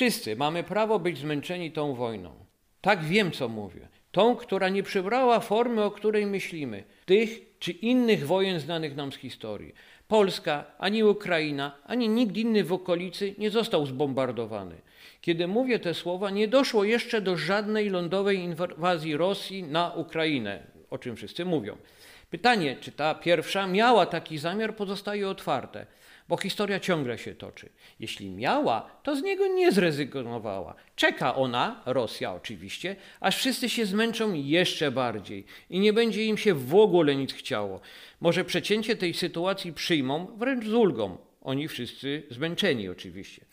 Wszyscy mamy prawo być zmęczeni tą wojną. Tak wiem, co mówię. Tą, która nie przybrała formy, o której myślimy. Tych czy innych wojen znanych nam z historii. Polska, ani Ukraina, ani nikt inny w okolicy nie został zbombardowany. Kiedy mówię te słowa, nie doszło jeszcze do żadnej lądowej inwazji Rosji na Ukrainę, o czym wszyscy mówią. Pytanie, czy ta pierwsza miała taki zamiar, pozostaje otwarte, bo historia ciągle się toczy. Jeśli miała, to z niego nie zrezygnowała. Czeka ona, Rosja oczywiście, aż wszyscy się zmęczą jeszcze bardziej i nie będzie im się w ogóle nic chciało. Może przecięcie tej sytuacji przyjmą wręcz z ulgą. Oni wszyscy zmęczeni oczywiście.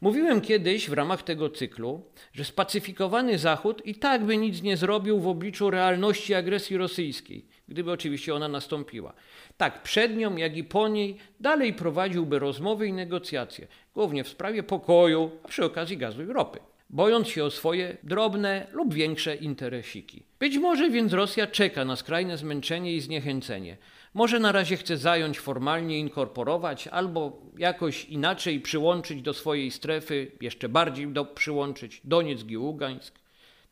Mówiłem kiedyś w ramach tego cyklu, że spacyfikowany Zachód i tak by nic nie zrobił w obliczu realności agresji rosyjskiej, gdyby oczywiście ona nastąpiła. Tak przed nią, jak i po niej dalej prowadziłby rozmowy i negocjacje, głównie w sprawie pokoju, a przy okazji gazu i ropy bojąc się o swoje drobne lub większe interesiki. Być może więc Rosja czeka na skrajne zmęczenie i zniechęcenie. Może na razie chce zająć, formalnie inkorporować albo jakoś inaczej przyłączyć do swojej strefy, jeszcze bardziej do, przyłączyć Donieck i Ługańsk.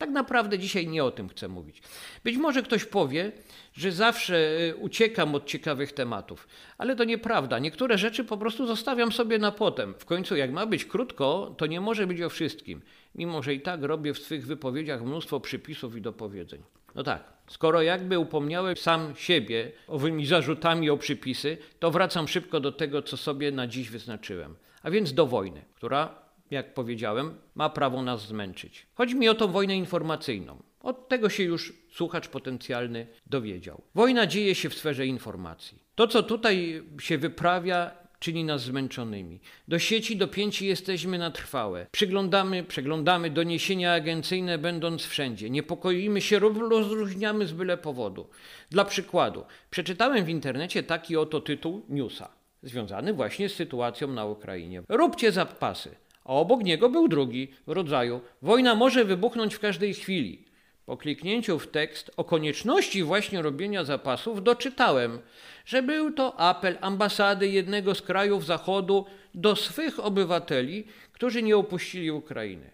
Tak naprawdę dzisiaj nie o tym chcę mówić. Być może ktoś powie, że zawsze e, uciekam od ciekawych tematów, ale to nieprawda. Niektóre rzeczy po prostu zostawiam sobie na potem. W końcu, jak ma być krótko, to nie może być o wszystkim, mimo że i tak robię w swych wypowiedziach mnóstwo przypisów i dopowiedzeń. No tak, skoro jakby upomniałem sam siebie owymi zarzutami o przypisy, to wracam szybko do tego, co sobie na dziś wyznaczyłem. A więc do wojny, która jak powiedziałem, ma prawo nas zmęczyć. Chodzi mi o tą wojnę informacyjną. Od tego się już słuchacz potencjalny dowiedział. Wojna dzieje się w sferze informacji. To, co tutaj się wyprawia, czyni nas zmęczonymi. Do sieci dopięci jesteśmy na trwałe. Przyglądamy, przeglądamy doniesienia agencyjne, będąc wszędzie. Niepokoimy się, rozróżniamy z byle powodu. Dla przykładu, przeczytałem w internecie taki oto tytuł newsa, związany właśnie z sytuacją na Ukrainie. Róbcie zapasy a obok niego był drugi w rodzaju Wojna może wybuchnąć w każdej chwili. Po kliknięciu w tekst o konieczności właśnie robienia zapasów doczytałem, że był to apel ambasady jednego z krajów Zachodu do swych obywateli, którzy nie opuścili Ukrainy.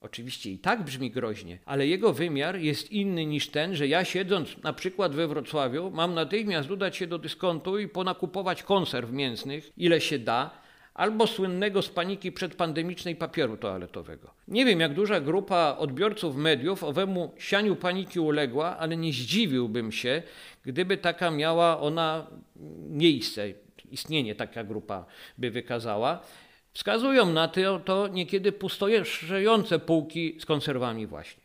Oczywiście i tak brzmi groźnie, ale jego wymiar jest inny niż ten, że ja siedząc na przykład we Wrocławiu mam natychmiast udać się do dyskontu i ponakupować konserw mięsnych, ile się da, albo słynnego z paniki przedpandemicznej papieru toaletowego. Nie wiem, jak duża grupa odbiorców mediów owemu sianiu paniki uległa, ale nie zdziwiłbym się, gdyby taka miała ona miejsce, istnienie taka grupa by wykazała. Wskazują na to, to niekiedy pustojeżdżające półki z konserwami właśnie.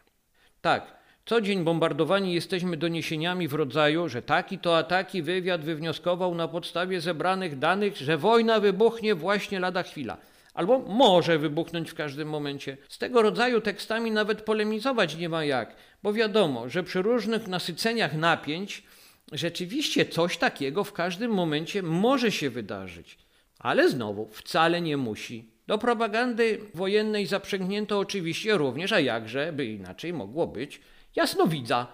Tak, co dzień bombardowani jesteśmy doniesieniami w rodzaju, że taki to ataki wywiad wywnioskował na podstawie zebranych danych, że wojna wybuchnie właśnie lada chwila. Albo może wybuchnąć w każdym momencie. Z tego rodzaju tekstami nawet polemizować nie ma jak, bo wiadomo, że przy różnych nasyceniach napięć rzeczywiście coś takiego w każdym momencie może się wydarzyć. Ale znowu, wcale nie musi. Do propagandy wojennej zaprzęgnięto oczywiście również, a jakże by inaczej mogło być, jasnowidza,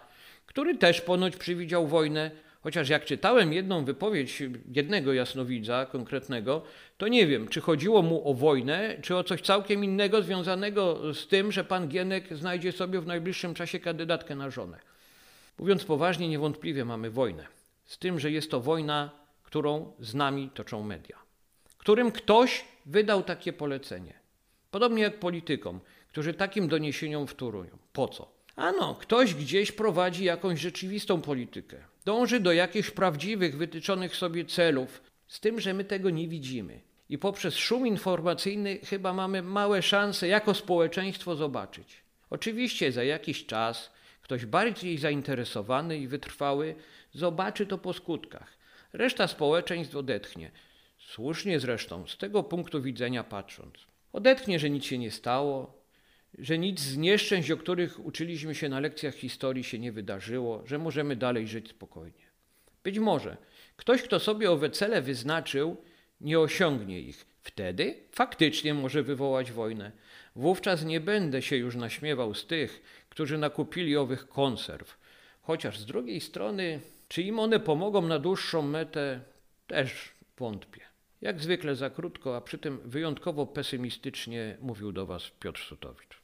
który też ponoć przewidział wojnę, chociaż jak czytałem jedną wypowiedź jednego jasnowidza konkretnego, to nie wiem, czy chodziło mu o wojnę, czy o coś całkiem innego związanego z tym, że pan Gienek znajdzie sobie w najbliższym czasie kandydatkę na żonę. Mówiąc poważnie, niewątpliwie mamy wojnę. Z tym, że jest to wojna, którą z nami toczą media, którym ktoś wydał takie polecenie. Podobnie jak politykom, którzy takim doniesieniom wtórują. Po co? Ano, ktoś gdzieś prowadzi jakąś rzeczywistą politykę. Dąży do jakichś prawdziwych, wytyczonych sobie celów, z tym, że my tego nie widzimy. I poprzez szum informacyjny chyba mamy małe szanse jako społeczeństwo zobaczyć. Oczywiście za jakiś czas ktoś bardziej zainteresowany i wytrwały zobaczy to po skutkach. Reszta społeczeństw odetchnie. Słusznie zresztą, z tego punktu widzenia patrząc. Odetchnie, że nic się nie stało, że nic z nieszczęść, o których uczyliśmy się na lekcjach historii, się nie wydarzyło, że możemy dalej żyć spokojnie. Być może ktoś, kto sobie owe cele wyznaczył, nie osiągnie ich. Wtedy faktycznie może wywołać wojnę. Wówczas nie będę się już naśmiewał z tych, którzy nakupili owych konserw. Chociaż z drugiej strony, czy im one pomogą na dłuższą metę, też wątpię. Jak zwykle za krótko, a przy tym wyjątkowo pesymistycznie mówił do Was Piotr Sutowicz.